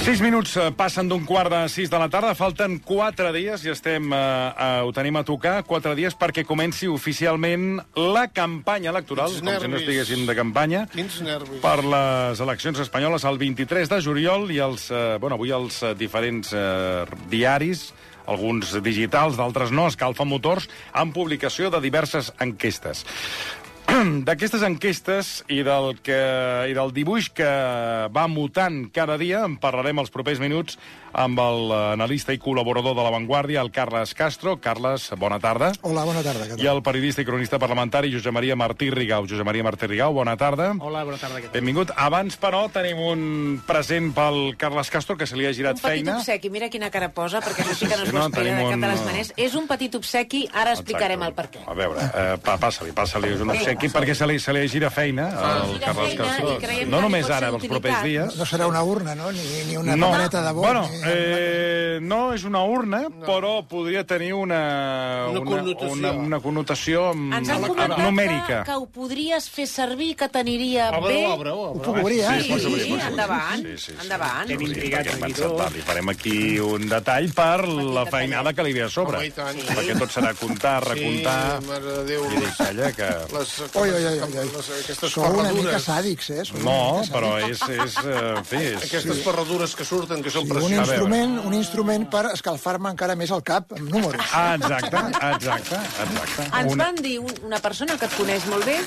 Sis minuts eh, passen d'un quart de sis de la tarda, falten quatre dies i estem, eh, eh, ho tenim a tocar, quatre dies perquè comenci oficialment la campanya electoral, Quins com si no nervis. estiguéssim de campanya, Quins nervis. per les eleccions espanyoles el 23 de juliol i els, eh, bueno, avui els eh, diferents eh, diaris alguns digitals, d'altres no, escalfen motors, amb publicació de diverses enquestes. D'aquestes enquestes i del, que, i del dibuix que va mutant cada dia, en parlarem els propers minuts amb l'analista i col·laborador de La Vanguardia, el Carles Castro. Carles, bona tarda. Hola, bona tarda. Què I el periodista i cronista parlamentari Josep Maria Martí Rigau. Josep Maria Martí Rigau, bona tarda. Hola, bona tarda. Què tal? Benvingut. Abans, però, tenim un present pel Carles Castro, que se li ha girat Un petit feina. obsequi, mira quina cara posa, perquè això sí que no Sí, es no, no, espera tenim de cap de les un- maneres. És un petit obsequi, ara explicarem el per què. A veure, eh, pa, passa-li, passa-li. És un obsequi perquè se li, se li gira feina al Gira Carles creiem No només ara, els propers dies. No serà una urna, no? Ni, ni una No. papereta de vot. Bueno, ni... eh, no és una urna, però podria tenir una, Una connotació. una, una connotació Ens han amb, comentat que, numèrica. que ho podries fer servir, que t'aniria bé. obre, Ho puc obrir, eh? Sí, sí, obrir. endavant, Sí, sí, sí. endavant. Hem intrigat aquí li farem aquí un detall per la feinada que li ve a sobre. Sí. Perquè tot serà comptar, recomptar... Sí, mare de Déu. I dic, calla, que... Les, Oi, oi, oi, oi. les, aquestes Sou una mica ferradures. sàdics, eh? Sou No, però és... és eh, en fi, és... Aquestes ferradures que surten, que són Sí, un precioses. veure. instrument, un instrument per escalfar-me encara més el cap, amb números. Ah, exacte, exacte, exacte. Ens Una, van dir un- una persona que et coneix molt bé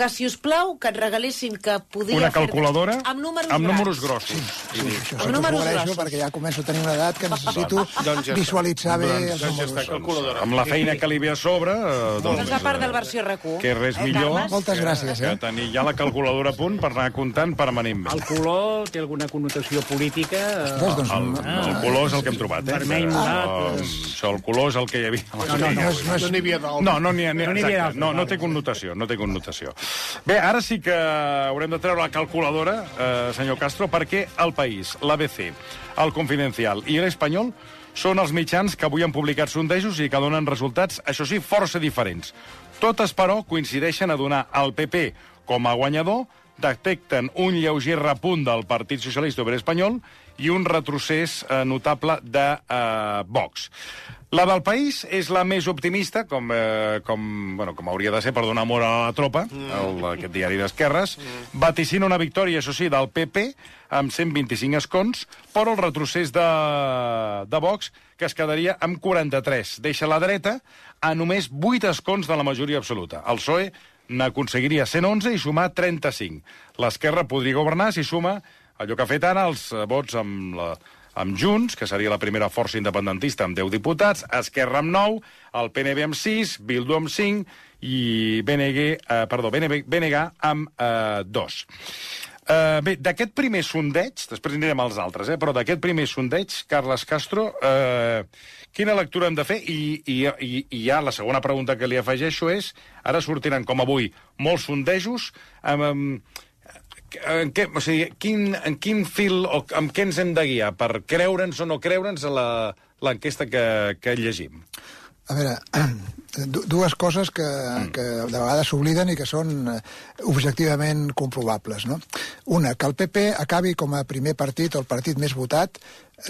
que, si us plau, que et regalessin que podia una fer- calculadora amb números, amb números grossos. Sí, això sí Amb que números grossos. perquè ja començo a tenir una edat que necessito Doncs ja visualitzar bé Doncs els ja números. està, calculadora. Amb la feina que li ve a sobre... Eh, Doncs és la part del versió RAC1. Que res Eh, millor Carles? Moltes gràcies, que eh? tenir ja la calculadora a punt per anar comptant permanentment. El color té alguna connotació política? eh, Res, doncs, El, el color és el que hem trobat, eh? Vermell, No, morat, això, el color és el que hi havia. no, no, no, és, no és, No n'hi havia d'alt. No, no n'hi ha, No n'hi havia exacte, d'altre, no, no vale. té connotació, no té connotació. Bé, ara sí que haurem de treure la calculadora, eh, senyor Castro, perquè El País, l'ABC, El Confidencial i l'Espanyol són els mitjans que avui han publicat sondejos i que donen resultats, això sí, força diferents. Totes, però, coincideixen a donar al PP com a guanyador, detecten un lleuger repunt del Partit Socialista Obrer Espanyol i un retrocés eh, notable de eh, Vox. La del País és la més optimista, com, eh, com, bueno, com hauria de ser per donar amor a la tropa, el, aquest diari d'esquerres. Vaticina una victòria, això sí, del PP, amb 125 escons, però el retrocés de, de Vox, que es quedaria amb 43. Deixa la dreta a només 8 escons de la majoria absoluta. El PSOE n'aconseguiria 111 i sumar 35. L'esquerra podria governar si suma allò que ha fet ara, els eh, vots amb, la, amb Junts, que seria la primera força independentista amb 10 diputats, Esquerra amb 9, el PNB amb 6, Bildu amb 5 i BNG, eh, perdó, BNB, BNG amb eh, 2. Uh, bé, d'aquest primer sondeig, després anirem als altres, eh, però d'aquest primer sondeig, Carles Castro, uh, quina lectura hem de fer? I, i, i, I ja la segona pregunta que li afegeixo és, ara sortiran, com avui, molts sondejos, amb, amb, en què, o sigui, quin, en quin fil o amb què ens hem de guiar per creure'ns o no creure'ns a la- l'enquesta que, que llegim? A veure, du- dues coses que, que de vegades s'obliden i que són eh, objectivament comprovables. No? Una, que el PP acabi com a primer partit o el partit més votat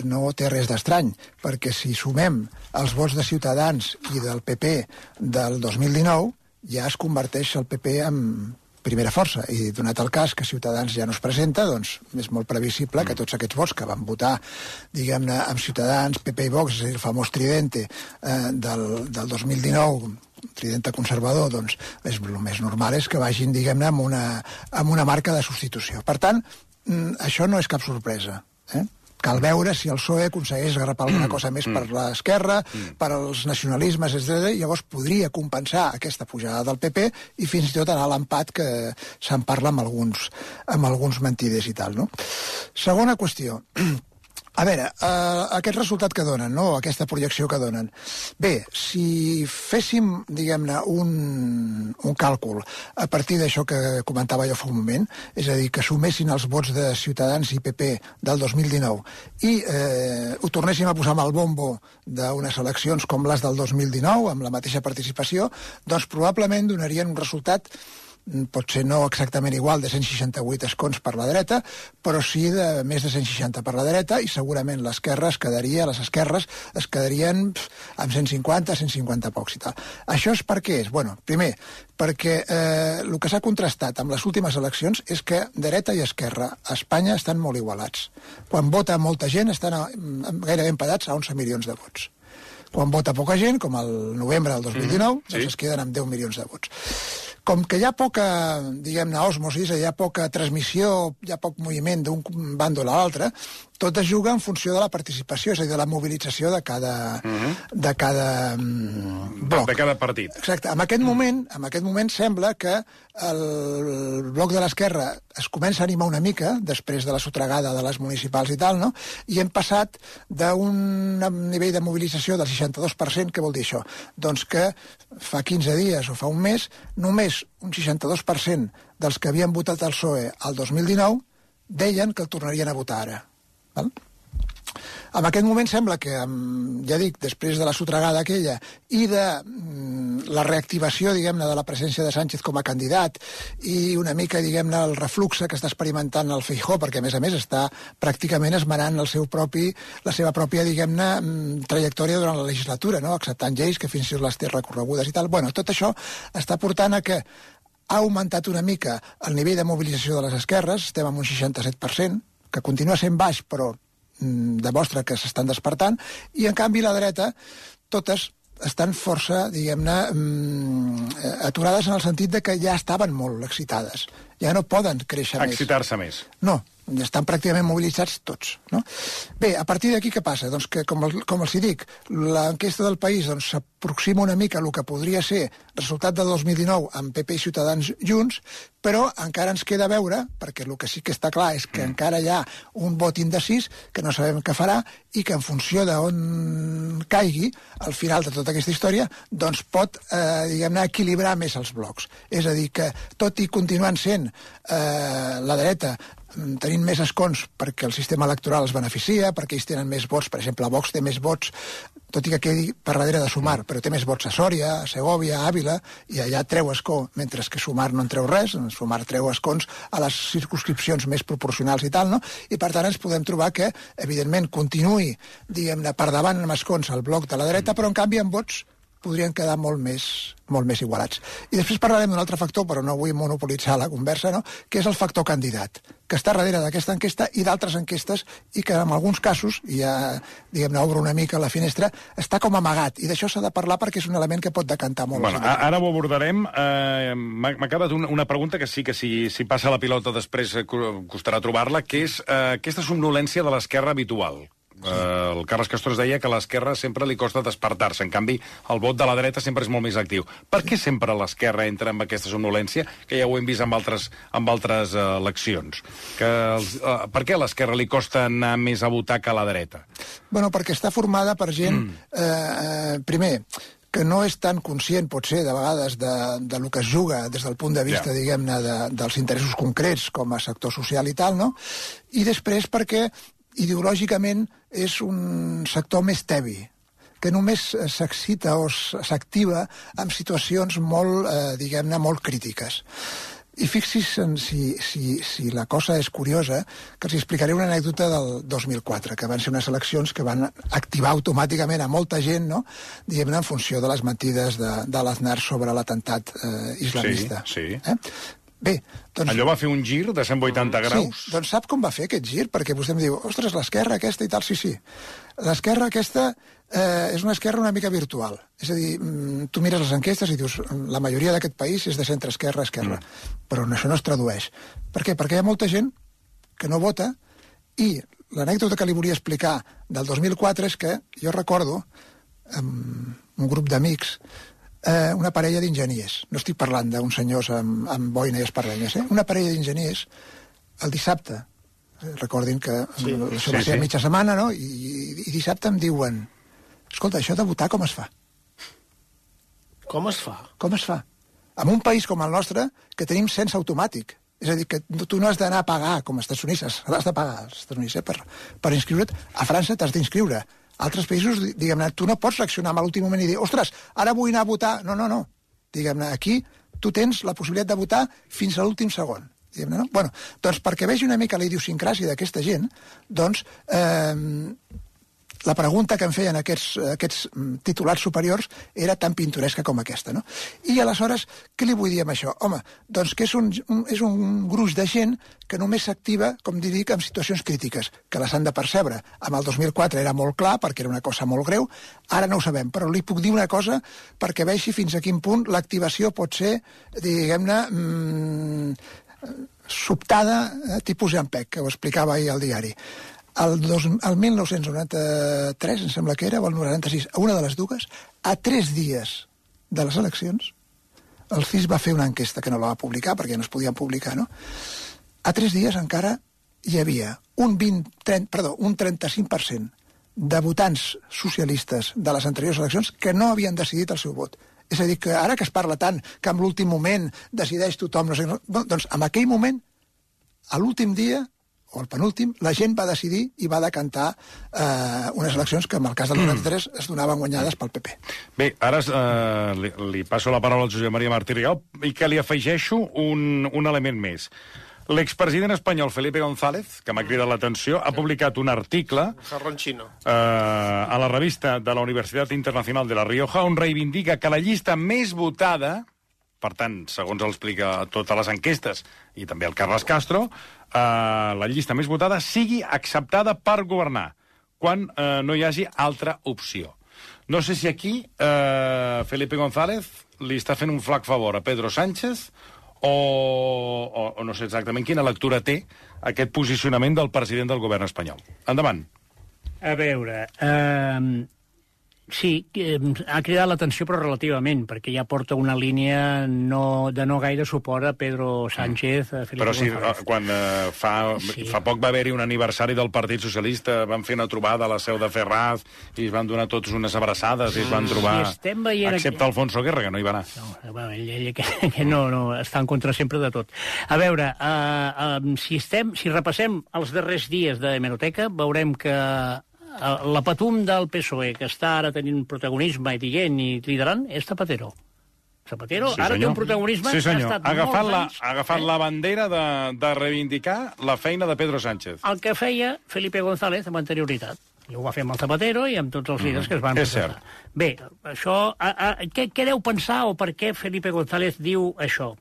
no té res d'estrany, perquè si sumem els vots de Ciutadans i del PP del 2019, ja es converteix el PP en primera força, i donat el cas que Ciutadans ja no es presenta, doncs és molt previsible que tots aquests vots que van votar, diguem-ne, amb Ciutadans, PP i Vox, el famós tridente eh, del, del 2019, tridente conservador, doncs és, el més normal és que vagin, diguem-ne, amb, una, amb una marca de substitució. Per tant, mm, això no és cap sorpresa. Eh? Cal veure si el PSOE aconsegueix agarrapar alguna cosa més per l'esquerra, per als nacionalismes, etc. Llavors podria compensar aquesta pujada del PP i fins i tot anar a l'empat que se'n parla amb alguns, amb alguns mentiders i tal. No? Segona qüestió. A veure, eh, aquest resultat que donen, no? aquesta projecció que donen. Bé, si féssim, diguem-ne, un, un càlcul a partir d'això que comentava jo fa un moment, és a dir, que sumessin els vots de Ciutadans i PP del 2019 i eh, ho tornéssim a posar amb el bombo d'unes eleccions com les del 2019, amb la mateixa participació, doncs probablement donarien un resultat potser no exactament igual de 168 escons per la dreta, però sí de més de 160 per la dreta i segurament l'esquerra es quedaria, les esquerres es quedarien amb 150, 150 pocs i tal. Això és per què és? Bueno, primer, perquè eh, el que s'ha contrastat amb les últimes eleccions és que dreta i esquerra a Espanya estan molt igualats. Quan vota molta gent estan a, mm, gairebé empadats a 11 milions de vots. Quan vota poca gent, com el novembre del 2019, mm, sí. doncs es queden amb 10 milions de vots. Com que hi ha poca, diguem-ne, osmosis, hi ha poca transmissió, hi ha poc moviment d'un bàndol a l'altre, tot es juga en funció de la participació, és a dir, de la mobilització de cada, mm -hmm. de cada mm, bloc. De cada partit. Exacte. En aquest moment, en aquest moment sembla que el bloc de l'esquerra es comença a animar una mica després de la sotregada de les municipals i tal, no? I hem passat d'un nivell de mobilització del 62%, què vol dir això? Doncs que fa 15 dies o fa un mes, només un 62% dels que havien votat el PSOE al 2019 deien que el tornarien a votar ara. Val? En aquest moment sembla que, ja dic, després de la sotregada aquella i de mm, la reactivació, diguem-ne, de la presència de Sánchez com a candidat i una mica, diguem-ne, el refluxe que està experimentant el Feijó, perquè, a més a més, està pràcticament esmenant el seu propi, la seva pròpia, diguem-ne, mm, trajectòria durant la legislatura, no? acceptant lleis que fins i tot les té recorregudes i tal. Bueno, tot això està portant a que ha augmentat una mica el nivell de mobilització de les esquerres, estem en un 67%, que continua sent baix, però demostra que s'estan despertant, i en canvi la dreta, totes estan força, diguem-ne, mm, aturades en el sentit de que ja estaven molt excitades. Ja no poden créixer més. Excitar-se més. No, estan pràcticament mobilitzats tots. No? Bé, a partir d'aquí què passa? Doncs que, com, el, com els hi dic, l'enquesta del país doncs, s'aproxima una mica a el que podria ser resultat de 2019 amb PP i Ciutadans junts, però encara ens queda veure, perquè el que sí que està clar és que mm. encara hi ha un vot indecis que no sabem què farà i que en funció d'on caigui al final de tota aquesta història, doncs pot, eh, diguem-ne, equilibrar més els blocs. És a dir, que tot i continuant sent eh, la dreta tenint més escons perquè el sistema electoral es beneficia, perquè ells tenen més vots, per exemple, Vox té més vots, tot i que quedi per darrere de Sumar, però té més vots a Sòria, a Segovia, a Àvila, i allà treu escó, mentre que Sumar no en treu res, Sumar treu escons a les circunscripcions més proporcionals i tal, no? I per tant ens podem trobar que, evidentment, continuï, diguem-ne, per davant amb escons el bloc de la dreta, però en canvi amb vots podrien quedar molt més, molt més igualats. I després parlarem d'un altre factor, però no vull monopolitzar la conversa, no? que és el factor candidat, que està darrere d'aquesta enquesta i d'altres enquestes i que en alguns casos, i ja diguem-ne obro una mica la finestra, està com amagat. I d'això s'ha de parlar perquè és un element que pot decantar molt. Bueno, ara ho abordarem. Eh, M'ha acabat una, una pregunta que sí que si, si passa la pilota després eh, costarà trobar-la, que és eh, aquesta somnolència de l'esquerra habitual Eh, el Carles Castro deia que a l'esquerra sempre li costa despertar-se. En canvi, el vot de la dreta sempre és molt més actiu. Per què sempre l'esquerra entra en aquesta somnolència, que ja ho hem vist amb altres, amb altres uh, eleccions? Que els, uh, per què a l'esquerra li costa anar més a votar que a la dreta? Bueno, perquè està formada per gent, mm. eh, eh, primer, que no és tan conscient, potser, de vegades, de, de lo que es juga des del punt de vista, yeah. diguem-ne, de, dels interessos concrets com a sector social i tal, no? I després perquè ideològicament és un sector més tebi, que només s'excita o s'activa en situacions molt, eh, diguem-ne, molt crítiques. I fixi's en si, si, si la cosa és curiosa, que els explicaré una anècdota del 2004, que van ser unes eleccions que van activar automàticament a molta gent, no?, diguem-ne, en funció de les mentides de, de l'Aznar sobre l'atemptat eh, islamista. Sí, sí. Eh? Bé, doncs... Allò va fer un gir de 180 graus? Sí, doncs sap com va fer aquest gir? Perquè vostè em diu, ostres, l'esquerra aquesta i tal, sí, sí. L'esquerra aquesta eh, és una esquerra una mica virtual. És a dir, mm, tu mires les enquestes i dius, la majoria d'aquest país és de centre-esquerra, esquerra. Mm. Però això no es tradueix. Per què? Perquè hi ha molta gent que no vota i l'anècdota que li volia explicar del 2004 és que jo recordo amb un grup d'amics eh, una parella d'enginyers. No estic parlant d'uns senyors amb, amb boina i esparrenyes, eh? Una parella d'enginyers el dissabte, eh, recordin que sí. això va ser sí. mitja setmana, no? I, i, I dissabte em diuen escolta, això de votar com es fa? Com es fa? Com es fa? En un país com el nostre, que tenim cens automàtic, és a dir, que tu no has d'anar a pagar, com als Estats Units, has de pagar als Estats Units, eh, per, per inscriure't. A França t'has d'inscriure altres països, diguem-ne, tu no pots reaccionar a l'últim moment i dir, ostres, ara vull anar a votar. No, no, no. Diguem-ne, aquí tu tens la possibilitat de votar fins a l'últim segon. Diguem-ne, no? bueno, doncs perquè vegi una mica la idiosincràsia d'aquesta gent, doncs eh, la pregunta que em feien aquests, aquests mm, titulars superiors era tan pintoresca com aquesta. No? I aleshores, què li vull dir amb això? Home, doncs que és un, un, és un gruix de gent que només s'activa, com dic, en situacions crítiques, que les han de percebre. Amb el 2004 era molt clar, perquè era una cosa molt greu, ara no ho sabem, però li puc dir una cosa perquè vegi fins a quin punt l'activació pot ser, diguem-ne, mmm, sobtada, eh, tipus Jampec, que ho explicava ahir al diari. El, dos, el 1993, em sembla que era, o el 96, a una de les dues, a tres dies de les eleccions, el CIS va fer una enquesta que no la va publicar, perquè no es podien publicar, no? A tres dies encara hi havia un, 20, 30, perdó, un 35% de votants socialistes de les anteriors eleccions que no havien decidit el seu vot. És a dir, que ara que es parla tant que en l'últim moment decideix tothom... No sé, doncs en aquell moment, a l'últim dia, o el penúltim, la gent va decidir i va decantar eh, unes eleccions que, en el cas del 93, es donaven guanyades pel PP. Bé, ara eh, li, li passo la paraula al Josep Maria Martí Rigau i que li afegeixo un, un element més. L'expresident espanyol Felipe González, que m'ha cridat l'atenció, ha publicat un article Jarronchino. eh, a la revista de la Universitat Internacional de La Rioja on reivindica que la llista més votada per tant, segons el explica totes les enquestes, i també el Carles Castro, eh, la llista més votada sigui acceptada per governar, quan eh, no hi hagi altra opció. No sé si aquí eh, Felipe González li està fent un flac favor a Pedro Sánchez o, o, o no sé exactament quina lectura té aquest posicionament del president del govern espanyol. Endavant. A veure, eh, sí, eh, ha cridat l'atenció però relativament, perquè ja porta una línia no, de no gaire suport a Pedro Sánchez. A Felipe Però sí, González. eh, quan eh, fa, Sí. sí. fa poc va haver-hi un aniversari del Partit Socialista, van fer una trobada a la seu de Ferraz i es van donar tots unes abraçades i es van trobar... I estem veient Excepte Alfonso Guerra, que no hi va anar. No, bueno, ell, ell que, que no, no, està en contra sempre de tot. A veure, uh, uh, si, estem, si repassem els darrers dies de Hemeroteca, veurem que la patum del PSOE, que està ara tenint protagonisme i dient i liderant, és Zapatero. Zapatero Sí, ara té senyor. un protagonisme sí, que ha senyor. estat Ha agafat, la, anys... ha agafat eh? la bandera de, de reivindicar la feina de Pedro Sánchez. el que feia Felipe González amb anterioritat. I ho va fer amb el Zapatero i amb tots els líders que es van Mm, és presentar. Bé, això... A, a, què, què deu pensar o per què Felipe González diu això?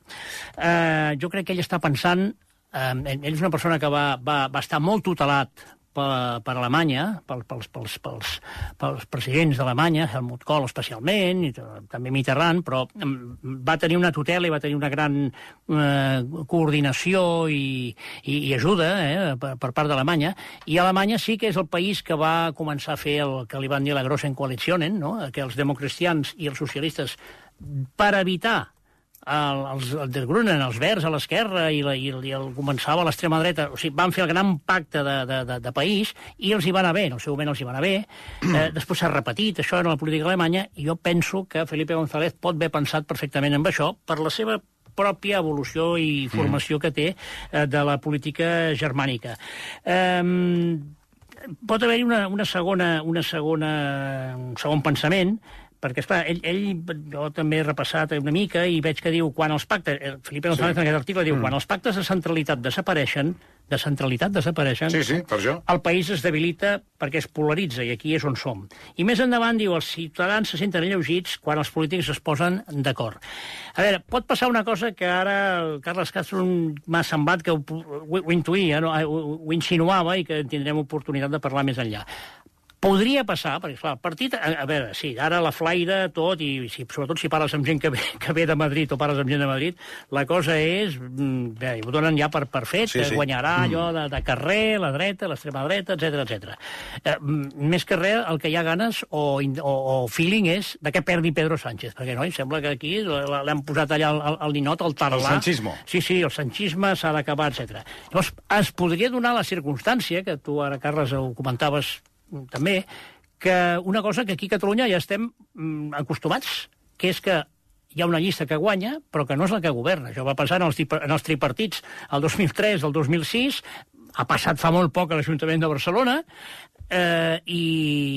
Uh, jo crec que ell està pensant... Uh, ell és una persona que va, va, va estar molt tutelat per, per Alemanya, pel, pels, pels, pels, pels presidents d'Alemanya, Helmut Kohl especialment, i també Mitterrand, però mm, va tenir una tutela i va tenir una gran eh, coordinació i, i, i ajuda eh, per, per part d'Alemanya, i Alemanya sí que és el país que va començar a fer el que li van dir la Grossen Coalitionen, no? que els democristians i els socialistes, per evitar els, el de Grunen, els verds a l'esquerra i, la, i, el- i el començava a l'extrema dreta, o sigui, van fer el gran pacte de, de, de, de país i els hi va anar bé, en el seu moment els hi va anar bé. Eh, després s'ha repetit això en la política alemanya i jo penso que Felipe González pot haver pensat perfectament amb això per la seva pròpia evolució i formació que té eh, de la política germànica. Eh, pot haver-hi una, una, segona, una segona, un segon pensament, perquè, esclar, ell, ell, jo també he repassat una mica i veig que diu, quan els pactes, eh, Felipe González sí. en aquest article diu, mm. quan els pactes de centralitat desapareixen, de centralitat desapareixen, Sí, sí, per això. el país es debilita perquè es polaritza, i aquí és on som. I més endavant diu, els ciutadans se senten alleugits quan els polítics es posen d'acord. A veure, pot passar una cosa que ara el Carles Castro m'ha semblat que ho, ho, ho intuïa, no? ho, ho insinuava i que tindrem oportunitat de parlar més enllà. Podria passar, perquè clar, el partit, a, a veure, sí, ara la flaire tot, i si, sobretot si parles amb gent que ve, que ve de Madrid o parles amb gent de Madrid, la cosa és, mm, bé, ho donen ja per, per fet, Sí, sí, guanyarà mm. allò de, de carrer, la dreta, l'extrema dreta, etc etc. Eh, mm, més que res, el que hi ha ganes o, o, o feeling és de què perdi Pedro Sánchez, perquè no, em sembla que aquí l'han posat allà al, al, ninot, al tarlà. El sanchismo. Sí, sí, el sanchisme s'ha d'acabar, etc. Llavors, es podria donar la circumstància, que tu ara, Carles, ho comentaves també, que una cosa que aquí a Catalunya ja estem mm, acostumats, que és que hi ha una llista que guanya, però que no és la que governa. Això va passar en els, en els tripartits el 2003, el 2006, ha passat fa molt poc a l'Ajuntament de Barcelona, eh, i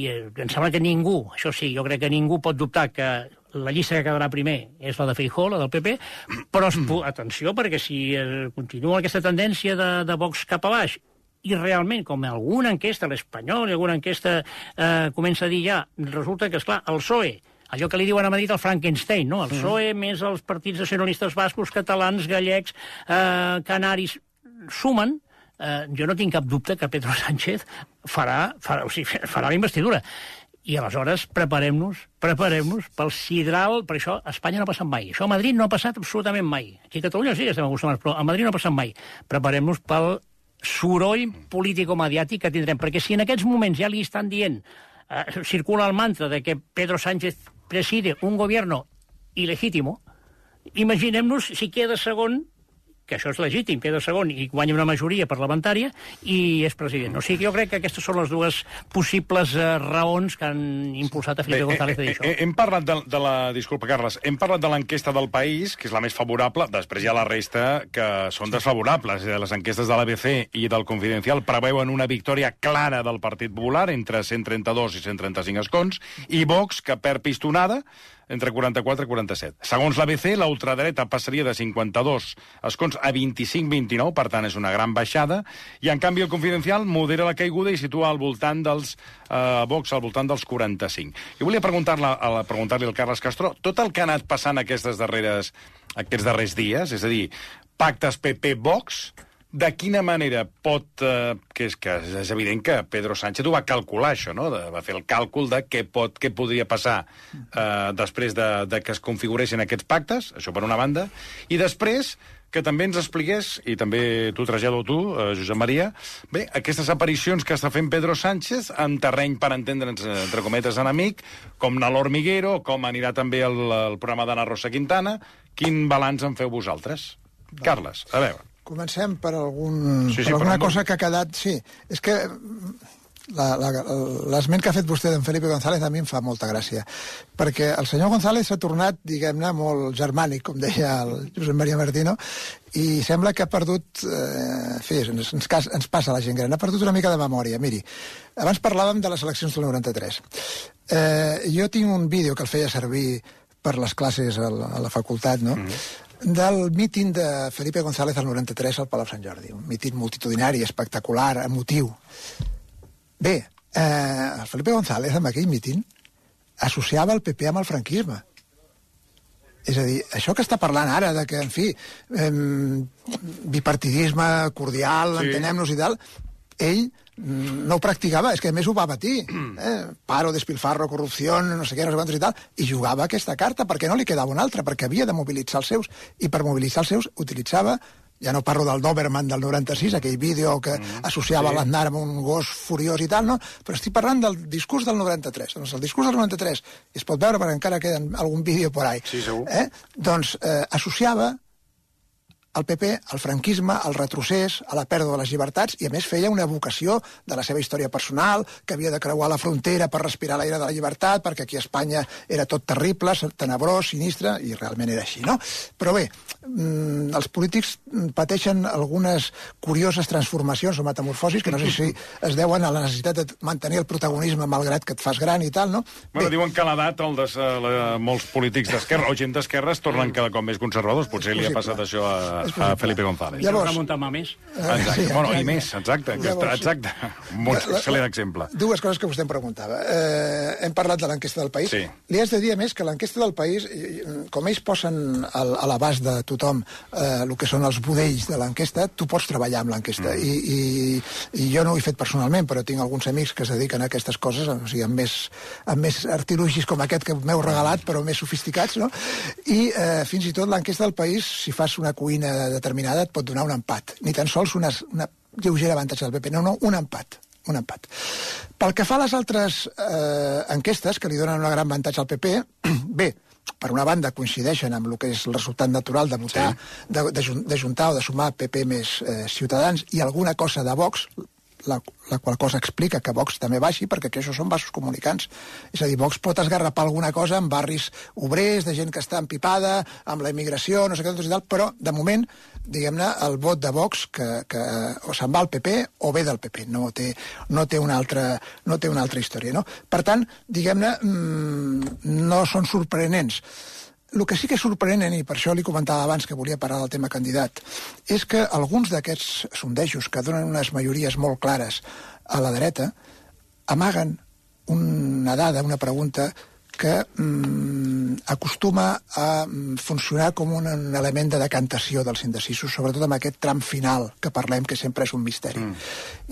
eh, em sembla que ningú, això sí, jo crec que ningú pot dubtar que la llista que quedarà primer és la de Feijó, la del PP, però es, atenció, perquè si eh, continua aquesta tendència de, de Vox cap a baix i realment, com alguna enquesta, l'Espanyol i alguna enquesta eh, comença a dir ja, resulta que, és clar el PSOE, allò que li diuen a Madrid el Frankenstein, no? el PSOE més els partits nacionalistes bascos, catalans, gallecs, eh, canaris, sumen, eh, jo no tinc cap dubte que Pedro Sánchez farà, farà, o sigui, farà la investidura. I aleshores preparem-nos, preparem-nos pel sidral, per això a Espanya no ha passat mai. Això a Madrid no ha passat absolutament mai. Aquí a Catalunya sí que estem acostumats, però a Madrid no ha passat mai. Preparem-nos pel soroll político-mediàtic que tindrem, perquè si en aquests moments ja li estan dient, eh, circula el mantra de que Pedro Sánchez preside un gobierno ilegítimo, imaginem-nos si queda segon que això és legítim, queda segon i guanya una majoria parlamentària i és president. O sigui, jo crec que aquestes són les dues possibles eh, raons que han impulsat a Felipe González a dir això. eh, hem parlat de, de la... Disculpa, Carles. Hem parlat de l'enquesta del País, que és la més favorable. Després hi ha la resta que són desfavorables. Eh, Les enquestes de l'ABC i del Confidencial preveuen una victòria clara del Partit Popular entre 132 i 135 escons i Vox, que perd pistonada, entre 44 i 47. Segons l'ABC, la ultradreta passaria de 52 escons a 25-29, per tant és una gran baixada, i en canvi el Confidencial modera la caiguda i situa al voltant dels eh, Vox al voltant dels 45. I volia preguntar-li preguntar, preguntar Carles Castro tot el que ha anat passant aquestes darreres, aquests darrers dies, és a dir, pactes PP-Vox, de quina manera pot... Eh, que és, que és evident que Pedro Sánchez ho va calcular, això, no? De, va fer el càlcul de què, pot, què podria passar eh, després de, de que es configuressin aquests pactes, això per una banda, i després que també ens expliqués, i també t'ho trasllado tu, eh, Josep Maria, bé, aquestes aparicions que està fent Pedro Sánchez en terreny, per entendre'ns, eh, entre cometes, enemic, com a l'Hormiguero, com anirà també el, el programa d'Anna Rosa Quintana, quin balanç en feu vosaltres? Carles, a veure. Comencem per, algun, Sí, sí, per alguna però cosa que ha quedat... Sí, és que mm, l'esment que ha fet vostè d'en Felipe González a mi em fa molta gràcia, perquè el senyor González s'ha tornat, diguem-ne, molt germànic, com deia el Josep Maria Martino, i sembla que ha perdut... Eh, en fi, ens, ens, cas- ens passa a la gent gran, ha perdut una mica de memòria. Miri, abans parlàvem de les eleccions del 93. Eh, jo tinc un vídeo que el feia servir per les classes a la, a la facultat, no?, mm -hmm del míting de Felipe González al 93 al Palau Sant Jordi. Un míting multitudinari, espectacular, emotiu. Bé, eh, el Felipe González amb aquell míting associava el PP amb el franquisme. És a dir, això que està parlant ara, de que, en fi, eh, bipartidisme cordial, Sí. entenem-nos i tal, ell no ho practicava, és que a més ho va batir. Eh? Paro, despilfarro, corrupció, no sé què, no sé quantos i tal, i jugava aquesta carta perquè no li quedava una altra, perquè havia de mobilitzar els seus, i per mobilitzar els seus utilitzava ja no parlo del Doberman del 96, aquell vídeo que mm, associava sí. l'Aznar amb un gos furiós i tal, no? però estic parlant del discurs del 93. Doncs el discurs del 93, i es pot veure perquè encara queda algun vídeo por ahí, Sí, segur. eh? doncs eh, associava el PP al franquisme, al retrocés, a la pèrdua de les llibertats, i a més feia una evocació de la seva història personal, que havia de creuar la frontera per respirar l'aire de la llibertat, perquè aquí a Espanya era tot terrible, tenebrós, sinistre, i realment era així, no? Però bé, mm, els polítics mm, pateixen algunes curioses transformacions o metamorfosis que no sé si es deuen a la necessitat de mantenir el protagonisme malgrat que et fas gran i tal, no? Bueno, diuen que l'edat el des, eh, la, molts polítics d'esquerra o gent d'esquerra es tornen cada cop més conservadors. Potser li ha passat això a, A. Felipe González. Llavors- Remuntar-me més. Exacte. Sí, bueno, i exacte. més, exacte. Llavors, exacte. Un bon, excel·lent exemple. Dues coses que vostè em preguntava. Eh, hem parlat de l'enquesta del País. Sí. Li has de dir, a més, que l'enquesta del País, eh, com ells posen al, a l'abast de tothom eh, el que són els budells de l'enquesta, tu pots treballar amb l'enquesta. Mm. I, i, I jo no ho he fet personalment, però tinc alguns amics que es dediquen a aquestes coses, o sigui, amb més, amb més artilugis com aquest que m'heu regalat, però més sofisticats, no? I eh, fins i tot l'enquesta del País, si fas una cuina determinada, et pot donar un empat. Ni tan sols una, una lleugera avantatge del PP, no, no, un empat un empat. Pel que fa a les altres eh, enquestes, que li donen una gran avantatge al PP, bé, per una banda coincideixen amb el que és el resultat natural de votar, sí. de, de, de juntar o de sumar PP més eh, Ciutadans i alguna cosa de Vox, la, la qual cosa explica que Vox també baixi, perquè que això són vasos comunicants. És a dir, Vox pot esgarrapar alguna cosa en barris obrers, de gent que està empipada, amb la immigració, no sé què, tot i tal, però, de moment, diguem-ne, el vot de Vox que, que o se'n va al PP o ve del PP, no té, no té, una, altra, no té una altra història. No? Per tant, diguem-ne, mmm, no són sorprenents. El que sí que és sorprenent, i per això li comentava abans que volia parlar del tema candidat, és que alguns d'aquests sondejos que donen unes majories molt clares a la dreta amaguen una dada, una pregunta que mm, acostuma a mm, funcionar com un, un element de decantació dels indecisos, sobretot amb aquest tram final que parlem, que sempre és un misteri. Mm.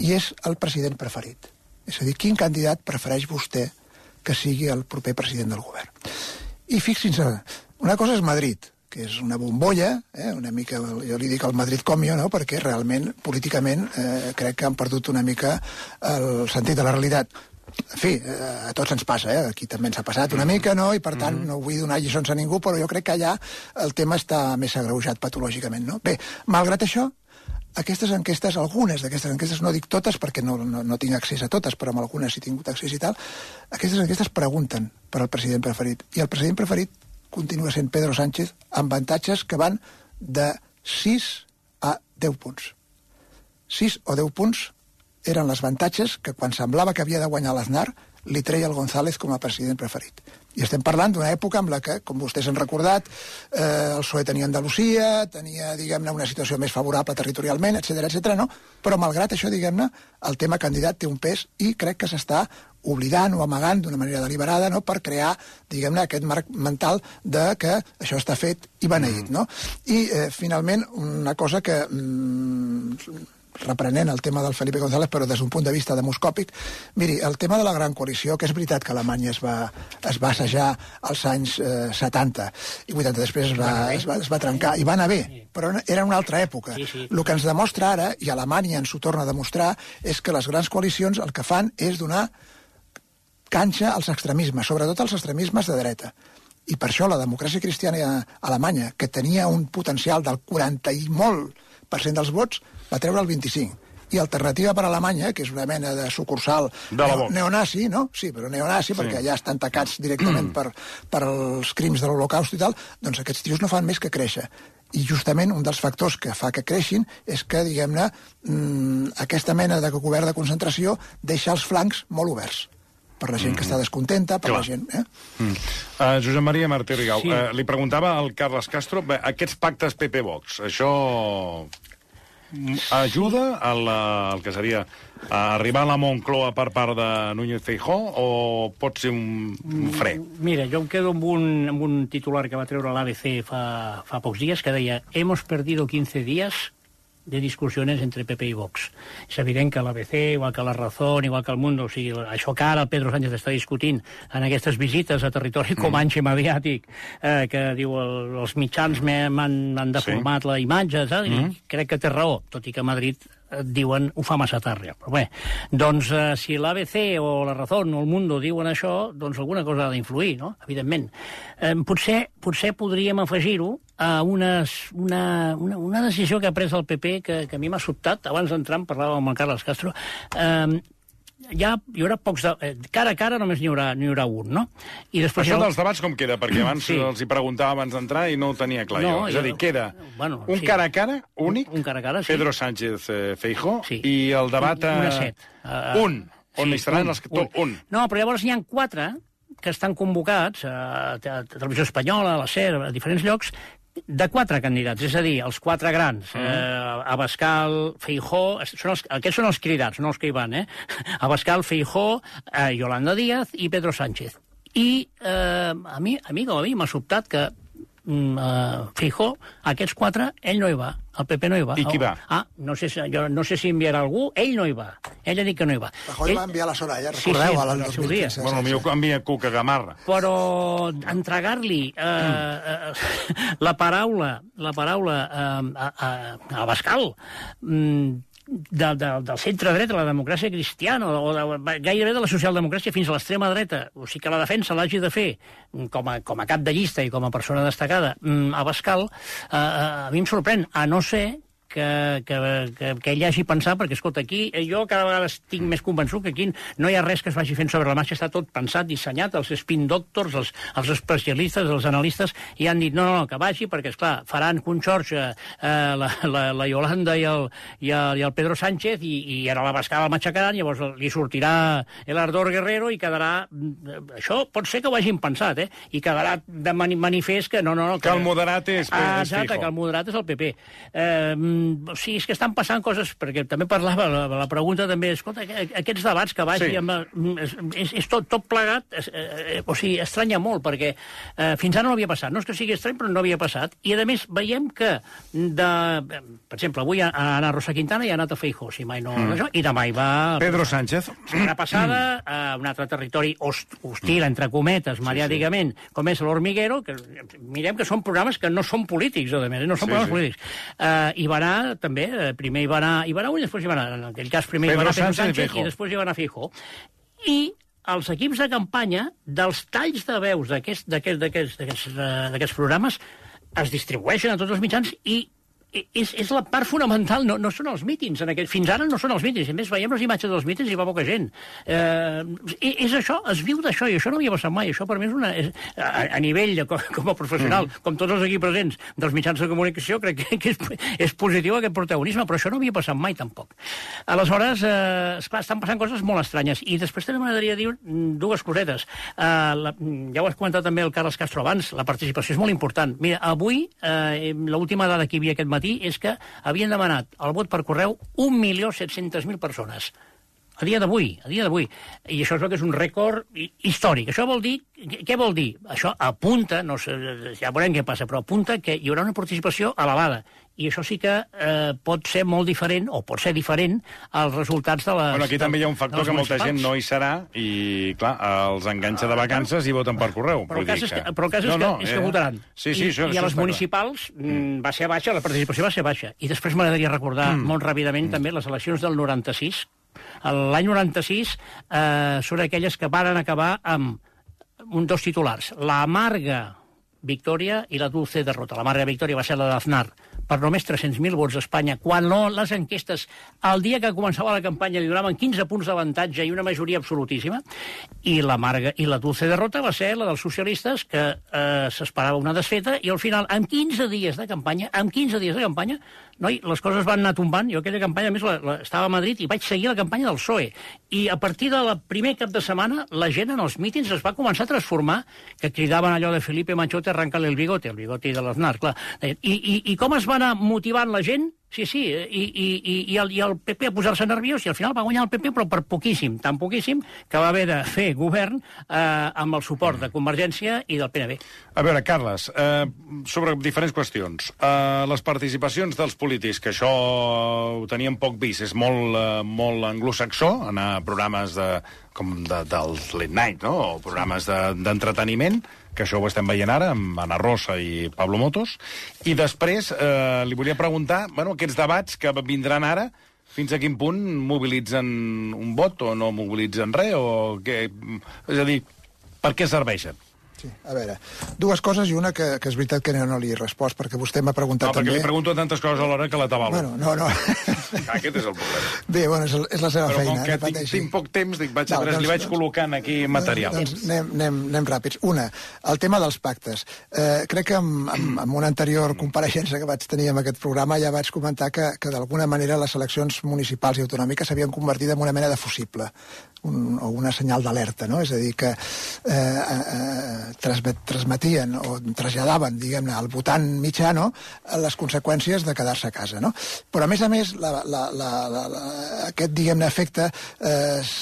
I és el president preferit. És a dir, quin candidat prefereix vostè que sigui el proper president del govern? I fixin-se, una cosa és Madrid, que és una bombolla, eh, una mica, jo li dic el Madrid comio, no?, perquè realment, políticament, eh, crec que han perdut una mica el sentit de la realitat. En fi, eh, a tots ens passa, eh? aquí també ens ha passat una mica, no? i per tant no vull donar lliçons a ningú, però jo crec que allà el tema està més agreujat patològicament. No? Bé, malgrat això, aquestes enquestes, algunes d'aquestes enquestes, no dic totes perquè no, no, no tinc accés a totes, però amb algunes he tingut accés i tal, aquestes enquestes pregunten per al president preferit. I el president preferit continua sent Pedro Sánchez amb avantatges que van de 6 a 10 punts. 6 o 10 punts eren les avantatges que quan semblava que havia de guanyar l'Aznar li treia el González com a president preferit. I estem parlant d'una època en la que, com vostès han recordat, eh, el PSOE tenia Andalusia, tenia, diguem-ne, una situació més favorable territorialment, etc etc. no? Però, malgrat això, diguem-ne, el tema candidat té un pes i crec que s'està oblidant o amagant d'una manera deliberada no? per crear, diguem-ne, aquest marc mental de que això està fet i beneït, mm. no? I, eh, finalment, una cosa que... Mm, reprenent el tema del Felipe González, però des d'un punt de vista demoscòpic. Miri, el tema de la gran coalició, que és veritat que Alemanya es va, es va assajar als anys eh, 70 i 80 després es va, es va, es va trencar, i va anar bé, però era una altra època. Sí, sí. El que ens demostra ara, i Alemanya ens ho torna a demostrar, és que les grans coalicions el que fan és donar canxa als extremismes, sobretot als extremismes de dreta. I per això la democràcia cristiana alemanya, que tenia un potencial del 40 i molt per cent dels vots, va treure el 25 i Alternativa per Alemanya, que és una mena de sucursal De neo, neonazi, no? Sí, però neonazi, sí. perquè ja estan tacats directament per, per els crims de l'Holocaust i tal, doncs aquests tios no fan més que créixer. I justament un dels factors que fa que creixin és que, diguem-ne, mm, aquesta mena de govern de concentració deixa els flancs molt oberts per la gent que està descontenta, per Clar. la gent... Eh? Mm. Uh, Josep Maria Martí Rigau, Sí. uh, li preguntava al Carles Castro, bé, aquests pactes PP-Vox, això mm, ajuda a la, al que seria a arribar a la Moncloa per part de Núñez Feijó o pot ser un, un fre? Mira, jo em quedo amb un, amb un titular que va treure l'ABC fa, fa pocs dies que deia «Hemos perdido 15 días de discussiones entre PP i Vox». És evident que l'ABC, igual que la Razón, igual que el Mundo, o sigui, això que ara el Pedro Sánchez està discutint en aquestes visites a territori comanxe mediàtic, eh, que diu el, els mitjans m'han deformat la imatge, saps? I crec que té raó, tot i que Madrid diuen ho fa massa tard. ja. Però bé, doncs eh, si l'ABC o la Razón o el Mundo diuen això, doncs alguna cosa ha d'influir, no? Evidentment. Eh, potser, potser podríem afegir-ho a unes, una, una, una decisió que ha pres el PP que, que a mi m'ha sobtat. Abans d'entrar en parlàvem amb el Carles Castro. Eh, ja hi haurà pocs... De, eh, cara a cara només n'hi haurà, n'hi haurà un, no? I després Això hi ha- dels debats com queda? Perquè abans Sí. sí. els hi preguntava abans d'entrar i no ho tenia clar No, jo. És a jo- dir, queda bueno, un sí. cara a cara únic, Un- un cara a cara, sí. Pedro Sánchez eh, Feijó, Sí. i el debat... Un- una eh, set. Uh, un, on hi estaran els... Un. un. No, però llavors n'hi ha quatre que estan convocats a, a Televisió Espanyola, a la SER, a diferents llocs, de quatre candidats, és a dir, els quatre grans, mm. eh, Abascal, Feijó, són els, aquests són els cridats, no els que hi van, eh? Abascal, Feijó, eh, Yolanda Díaz i Pedro Sánchez. I eh, a mi, a mi com a mi m'ha sobtat que mm, uh, Feijó, aquests quatre, ell no hi va, el PP no hi va. I qui va? Ah, no sé, si, jo no sé si enviarà algú, ell no hi va. Ell ha dit que no hi va. Rajoy ell... va enviar la Soraya, Sí, recordeu, sí, a l'any al seu dia. 2015. Bueno, millor envia Cuca Gamarra. Però entregar-li eh, eh, la paraula, la paraula eh, a, a, a Bascal mm, de, de, del centre dreta, la democràcia cristiana, o de, gairebé de la socialdemocràcia fins a l'extrema dreta, o sigui que la defensa l'hagi de fer com a, com a cap de llista i com a persona destacada. Mm, a Bascal, eh, eh, a mi em sorprèn, a no ser que, que, que, que ell hagi pensat, perquè, escolta, aquí eh, jo cada vegada estic més convençut que aquí no hi ha res que es vagi fent sobre la marxa, està tot pensat, dissenyat, els spin doctors, els, els especialistes, els analistes, i han dit, no, no, no que vagi, perquè, és clar faran conxorxa eh, la, la, la Yolanda i el, i, el, i el Pedro Sánchez, i, i ara la Bascada el matxacaran, llavors li sortirà el Ardor Guerrero i quedarà... Això pot ser que ho hagin pensat, eh? I quedarà de manifest que no, no, no... Que, que el moderat és, ah, exacte, que el moderat és el PP. Eh, o sigui, és que estan passant coses, perquè també parlava, la, la pregunta també, escolta, aquests debats que vagi sí. amb... És, és, és tot, tot plegat, és, eh, o sigui, estranya molt, perquè eh, fins ara no havia passat. No és que sigui estrany, però no havia passat. I, a més, veiem que, de, per exemple, avui ha, anat Rosa Quintana i ha anat a Feijó, si mai no... Mm. I demà hi va... Pedro Sánchez. Setmana passada, mm. a un altre territori host, hostil, entre cometes, mediàticament, sí, sí. com és l'Hormiguero, que mirem que són programes que no són polítics, a més, no són sí, programes sí. polítics. Uh, I va anar, també, eh, primer hi va anar, anar un i després hi va anar, en aquell cas primer Pedro hi va anar Pedro Sánchez, Sánchez i, i després hi va anar Fijo. I els equips de campanya, dels talls de veus d'aquests eh, programes, es distribueixen a tots els mitjans i és, és la part fonamental, no, no són els mítings. En aquest, fins ara no són els mítings. A més, veiem les imatges dels mítings i va poca gent. Eh, és això, es viu d'això, i això no havia passat mai. Això per mi és una... És, a, a nivell de, com, com a professional, mm. com tots els aquí presents dels mitjans de comunicació, crec que, que és, és positiu aquest protagonisme, però això no havia passat mai tampoc. Aleshores, eh, esclar, estan passant coses molt estranyes. I després també m'agradaria dir dues cosetes. Eh, la, ja ho has comentat també el Carles Castro abans, la participació és molt important. Mira, avui, eh, l'última dada que hi havia aquest matí matí és que havien demanat el vot per correu 1.700.000 persones. A dia d'avui, a dia d'avui. I això és que és un rècord històric. Això vol dir... Què vol dir? Això apunta, no sé, ja veurem què passa, però apunta que hi haurà una participació elevada i això sí que eh, pot ser molt diferent, o pot ser diferent, als resultats de les... Bueno, aquí també hi ha un factor que molta gent no hi serà i, clar, els enganxa de vacances i voten per correu. Però el cas, és que, però el cas és, no, no, que, és que eh? votaran. Sí, sí, I, això, I a les municipals mm. va ser baixa, la participació va ser baixa. I després m'agradaria recordar mm. molt ràpidament mm. també les eleccions del 96. L'any 96 eh, són aquelles que varen acabar amb un, dos titulars. La amarga victòria i la dulce derrota. La amarga victòria va ser la d'Aznar per només 300.000 vots a Espanya, quan no, les enquestes, el dia que començava la campanya li donaven 15 punts d'avantatge i una majoria absolutíssima, i la marga i la dulce derrota va ser la dels socialistes, que eh, s'esperava una desfeta, i al final, amb 15 dies de campanya, amb 15 dies de campanya, noi, les coses van anar tombant. Jo aquella campanya, a més, la, la, estava a Madrid i vaig seguir la campanya del PSOE. I a partir del primer cap de setmana, la gent en els mítings es va començar a transformar, que cridaven allò de Felipe Machote, arranca-li el bigote, el bigote de l'Aznar, clar. I, i, I com es va anar motivant la gent? Sí, sí, i, i, i, i, el, i el PP a posar-se nerviós, i al final va guanyar el PP, però per poquíssim, tan poquíssim, que va haver de fer govern eh, amb el suport de Convergència i del PNB. A veure, Carles, eh, sobre diferents qüestions. Eh, les participacions dels polítics, que això ho teníem poc vist, és molt, eh, molt anglosaxó, anar a programes de, com de, del late night, no? o programes d'entreteniment, de, que això ho estem veient ara amb Anna Rosa i Pablo Motos, i després eh, li volia preguntar, bueno, aquests debats que vindran ara, fins a quin punt mobilitzen un vot o no mobilitzen res, o què... És a dir, per què serveixen? Sí, a veure, dues coses i una que, que és veritat que no, li he respost, perquè vostè m'ha preguntat no, també... No, perquè li pregunto tantes coses alhora que la tabalo. Bueno, no, no. Ah, aquest és el problema. Bé, bueno, és, és la seva Però feina. Però com que tinc, tinc poc temps, dic, vaig no, a doncs, li vaig doncs, col·locant aquí material. Doncs anem, anem, anem ràpids. Una, el tema dels pactes. Eh, crec que amb, amb, amb una anterior compareixença que vaig tenir en aquest programa ja vaig comentar que, que d'alguna manera les eleccions municipals i autonòmiques s'havien convertit en una mena de fusible un, o una senyal d'alerta, no? És a dir, que eh, eh, transmet, transmetien o traslladaven, diguem-ne, al votant mitjà, no?, les conseqüències de quedar-se a casa, no? Però, a més a més, la, la, la, la, la, aquest, diguem-ne, efecte eh, es,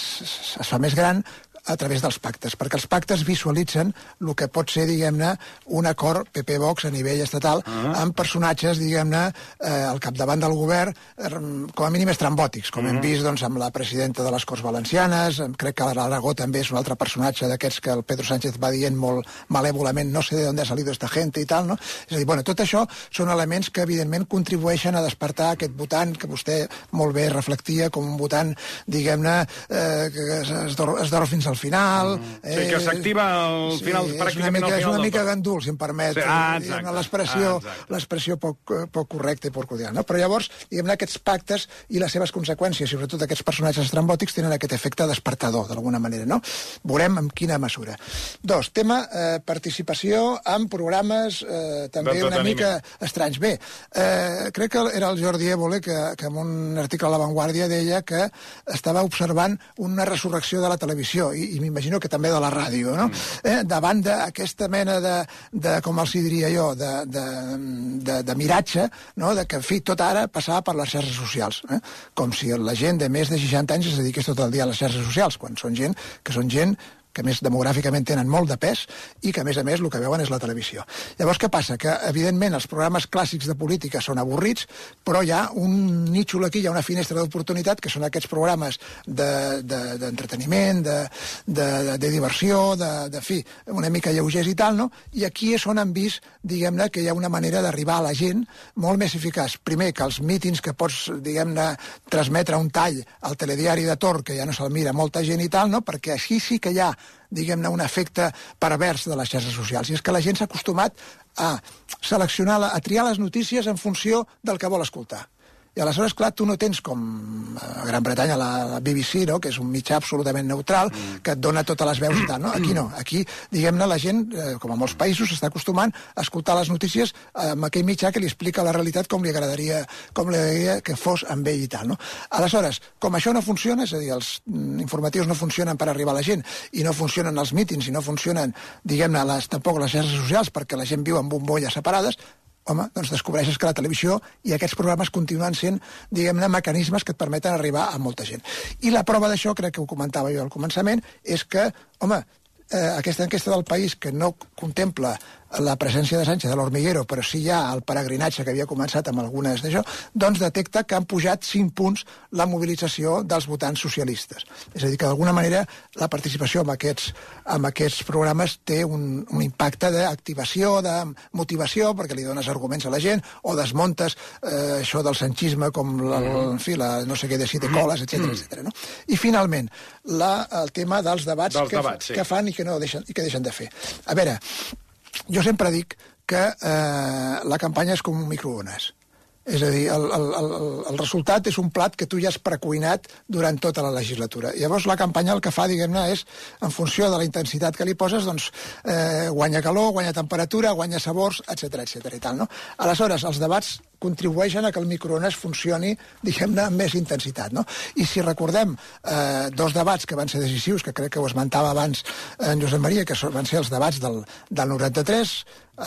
es fa més gran a través dels pactes, perquè els pactes visualitzen el que pot ser, diguem-ne, un acord PP-Vox a nivell estatal uh -huh. amb personatges, diguem-ne, eh, al capdavant del govern, eh, com a mínim estrambòtics, com uh -huh. hem vist doncs, amb la presidenta de les Corts Valencianes, crec que l'Aragó també és un altre personatge d'aquests que el Pedro Sánchez va dient molt malèvolament, no sé de on ha salido esta gente i tal, no? És a dir, bueno, tot això són elements que, evidentment, contribueixen a despertar aquest votant que vostè molt bé reflectia com un votant, diguem-ne, eh, que es, es, dorm, es dorm fins al final... Mm. Sí, que s'activa al final, és una pràcticament mica, al final És una mica gandul, si em permet Sí, eh, ah, l'expressió Ah, poc, eh, poc correcta i poc cordial. No? Però llavors, diguem-ne, aquests pactes i les seves conseqüències, sobretot aquests personatges estrambòtics, tenen aquest efecte despertador, d'alguna manera. No? Veurem en quina mesura. Dos, tema eh, participació en programes eh, també una D'entreteniment. mica estranys. Bé, eh, crec que era el Jordi Évole que, que en un article a La Vanguardia deia que estava observant una resurrecció de la televisió i, i m'imagino que també de la ràdio, no? Mm. Eh, davant d'aquesta mena de, de, com els hi diria jo, de, de, de, de miratge, no? de que, en fi, tot ara passava per les xarxes socials. Eh? Com si la gent de més de 60 anys es dediqués tot el dia a les xarxes socials, quan són gent que són gent que més demogràficament tenen molt de pes i que a més a més el que veuen és la televisió. Llavors què passa? Que evidentment els programes clàssics de política són avorrits, però hi ha un nítxol aquí, hi ha una finestra d'oportunitat que són aquests programes de- de- d'entreteniment, de, de, de, de diversió, de, de fi, una mica lleugers i tal, no? I aquí és on han vist, diguem-ne, que hi ha una manera d'arribar a la gent molt més eficaç. Primer, que els mítings que pots, diguem-ne, transmetre un tall al telediari de Tor, que ja no se'l mira molta gent i tal, no? Perquè així sí que hi ha diguem-ne, un efecte pervers de les xarxes socials. I és que la gent s'ha acostumat a seleccionar, a triar les notícies en funció del que vol escoltar. I aleshores, clar, tu no tens com a Gran Bretanya la, la BBC, no? que és un mitjà absolutament neutral, mm. que et dona totes les veus i tal. No? Aquí no. Aquí, diguem-ne, la gent, eh, com a molts països, s'està acostumant a escoltar les notícies eh, amb aquell mitjà que li explica la realitat com li agradaria, com li agradaria que fos amb ell i tal. No? Aleshores, com això no funciona, és a dir, els mm, informatius no funcionen per arribar a la gent i no funcionen els mítings i no funcionen, diguem-ne, les, tampoc les xarxes socials perquè la gent viu en bombolles separades, home, doncs descobreixes que la televisió i aquests programes continuen sent, diguem-ne, mecanismes que et permeten arribar a molta gent. I la prova d'això, crec que ho comentava jo al començament, és que, home, eh, aquesta enquesta del país que no contempla la presència de Sánchez a l'Hormiguero, però sí ha el peregrinatge que havia començat amb algunes d'això, doncs detecta que han pujat 5 punts la mobilització dels votants socialistes. És a dir, que d'alguna manera la participació en aquests, en aquests programes té un, un impacte d'activació, de motivació, perquè li dones arguments a la gent, o desmontes eh, això del sanchisme, com la, en fi, la no sé què de siete coles, etc etc. no? I finalment, la, el tema dels debats, Dels que, debats, sí. que fan i que, no deixen, i que deixen de fer. A veure, jo sempre dic que eh, la campanya és com un microones. És a dir, el, el, el, el resultat és un plat que tu ja has precuinat durant tota la legislatura. Llavors la campanya el que fa, diguem-ne, és, en funció de la intensitat que li poses, doncs, eh, guanya calor, guanya temperatura, guanya sabors, etc etc i tal, no? Aleshores, els debats contribueixen a que el microones funcioni, diguem-ne, amb més intensitat, no? I si recordem eh, dos debats que van ser decisius, que crec que ho esmentava abans en Josep Maria, que van ser els debats del, del 93,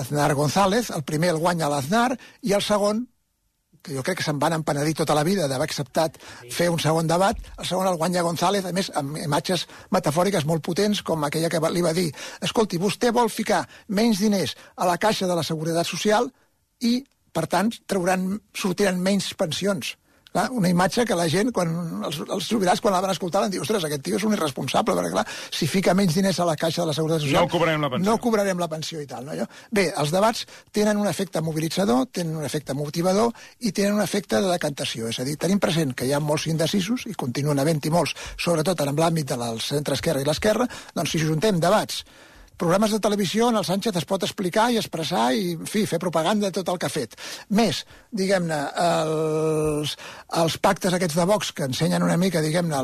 Aznar González, el primer el guanya l'Aznar, i el segon, que jo crec que se'n van empenedir tota la vida d'haver acceptat fer un segon debat, el segon el guanya González, a més, amb imatges metafòriques molt potents, com aquella que li va dir escolti, vostè vol ficar menys diners a la caixa de la Seguretat Social i, per tant, trauran, sortiran menys pensions. Clar, una imatge que la gent, quan els, els jubilats, quan la van escoltar, van dir, ostres, aquest tio és un irresponsable, perquè clar, si fica menys diners a la caixa de la Seguretat Social... No cobrarem la pensió. No cobrarem la pensió i tal. No? Bé, els debats tenen un efecte mobilitzador, tenen un efecte motivador i tenen un efecte de decantació. És a dir, tenim present que hi ha molts indecisos, i continuen havent-hi molts, sobretot en l'àmbit del centre-esquerra i l'esquerra, doncs si juntem debats programes de televisió on el Sánchez es pot explicar i expressar i, en fi, fer propaganda de tot el que ha fet. Més, diguem-ne, els, els pactes aquests de Vox que ensenyen una mica, diguem-ne,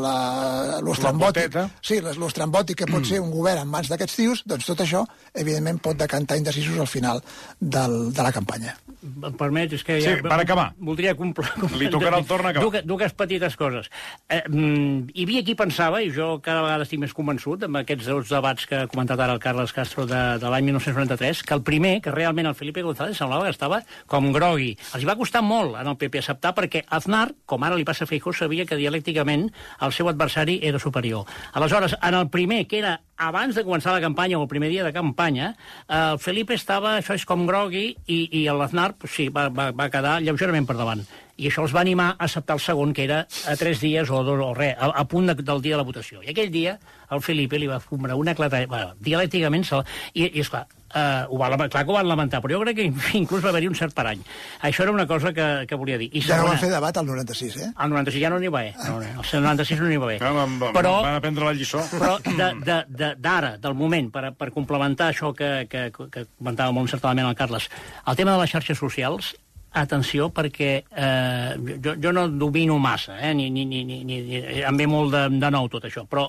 poteta. Sí, l'estrambòtic que pot ser un govern en mans d'aquests tios, doncs tot això, evidentment, pot decantar indecisos al final del, de la campanya. Em permets, és que Sí, ja... per acabar. Voldria complir... Li tocarà el torn a acabar. Dues, dues petites coses. Eh, mm, hi havia qui pensava, i jo cada vegada estic més convençut, amb aquests dos debats que ha comentat ara el Carles Castro de, de l'any 1993, que el primer, que realment el Felipe González semblava que estava com grogui. Els va costar molt en el PP acceptar, perquè Aznar, com ara li passa a Feijó, sabia que dialècticament el seu adversari era superior. Aleshores, en el primer, que era abans de començar la campanya, o el primer dia de campanya, el Felipe estava, això és com grogui, i, i l'Aznar, pues, sí, va, va, va quedar lleugerament per davant. I això els va animar a acceptar el segon, que era a tres dies o dos o res, a, a punt de, del dia de la votació. I aquell dia el Felipe li va fumar una clatalla... Bueno, dialècticament... I, I, esclar, Uh, ho va, clar que ho van lamentar, però jo crec que inclús va haver-hi un cert parany. Això era una cosa que, que volia dir. I Ja no segona, van fer debat al 96, eh? el 96 ja no n'hi va bé. No, no, el 96 no n'hi va bé. No, van, van, però, van aprendre la lliçó. però de- de- de- d'ara, del moment, per, per complementar això que, que, que comentava molt encertadament el Carles, el tema de les xarxes socials, atenció, perquè eh, jo, jo no domino massa, eh, ni, ni, ni, ni, ni, em ve molt de, de nou tot això, però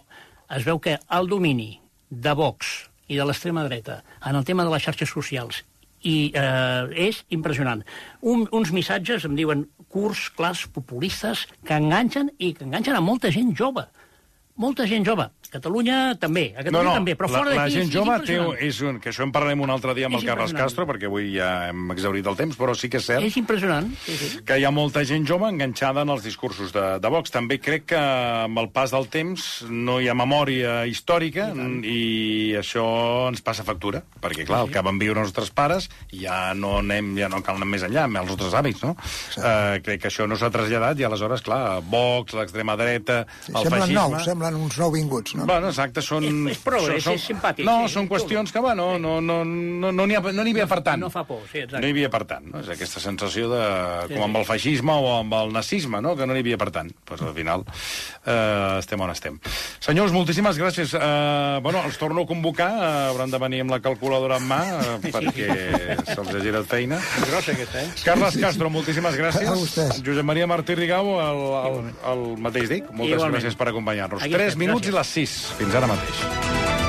es veu que el domini de Vox i de l'extrema dreta en el tema de les xarxes socials i eh, és impressionant. Un, uns missatges, em diuen, curts, clars, populistes, que enganxen i que enganxen a molta gent jove. Molta gent jove. Catalunya també, a No, Catalunya no, també, però la, fora la d'aquí gent és, jove és té, és un, que això en parlarem un altre dia amb És el Carles. Castro, perquè avui ja hem exaurit el temps, però sí que és cert És impressionant, sí, sí. que hi ha molta gent jove enganxada en els discursos de, de Vox. També crec que amb el pas del temps no hi ha memòria històrica i, això ens passa factura, perquè clar, el que van viure els nostres pares ja no anem, ja no cal anar més enllà, amb els nostres hàbits, no? Uh, crec que això no s'ha traslladat i aleshores, clar, Vox, l'extrema dreta, el semblen feixisme... nous, semblen uns nouvinguts, no? Bueno, exacte, són... És- és progrés, són- és simpàtic, No, sí, són sí, qüestions que, bueno, no, no, no, no n'hi ha, no n'hi havia per tant. No fa por, sí, exacte. No hi havia per tant, no? És aquesta sensació de... Sí, com amb el feixisme o amb el nazisme, no? Que no n'hi havia per tant. Pues al final eh, estem on estem. Senyors, moltíssimes gràcies. Eh, bueno, els torno a convocar. Eh, hauran de venir amb la calculadora en mà eh, perquè se'ls ha girat feina. Grossa aquesta, eh? Carles Castro, moltíssimes gràcies. A vostès. Josep Maria Martí Rigau, el, el, el mateix dic. Moltes Igualment. gràcies per acompanyar-nos. 3 minuts i les 6. Fins ara mateix.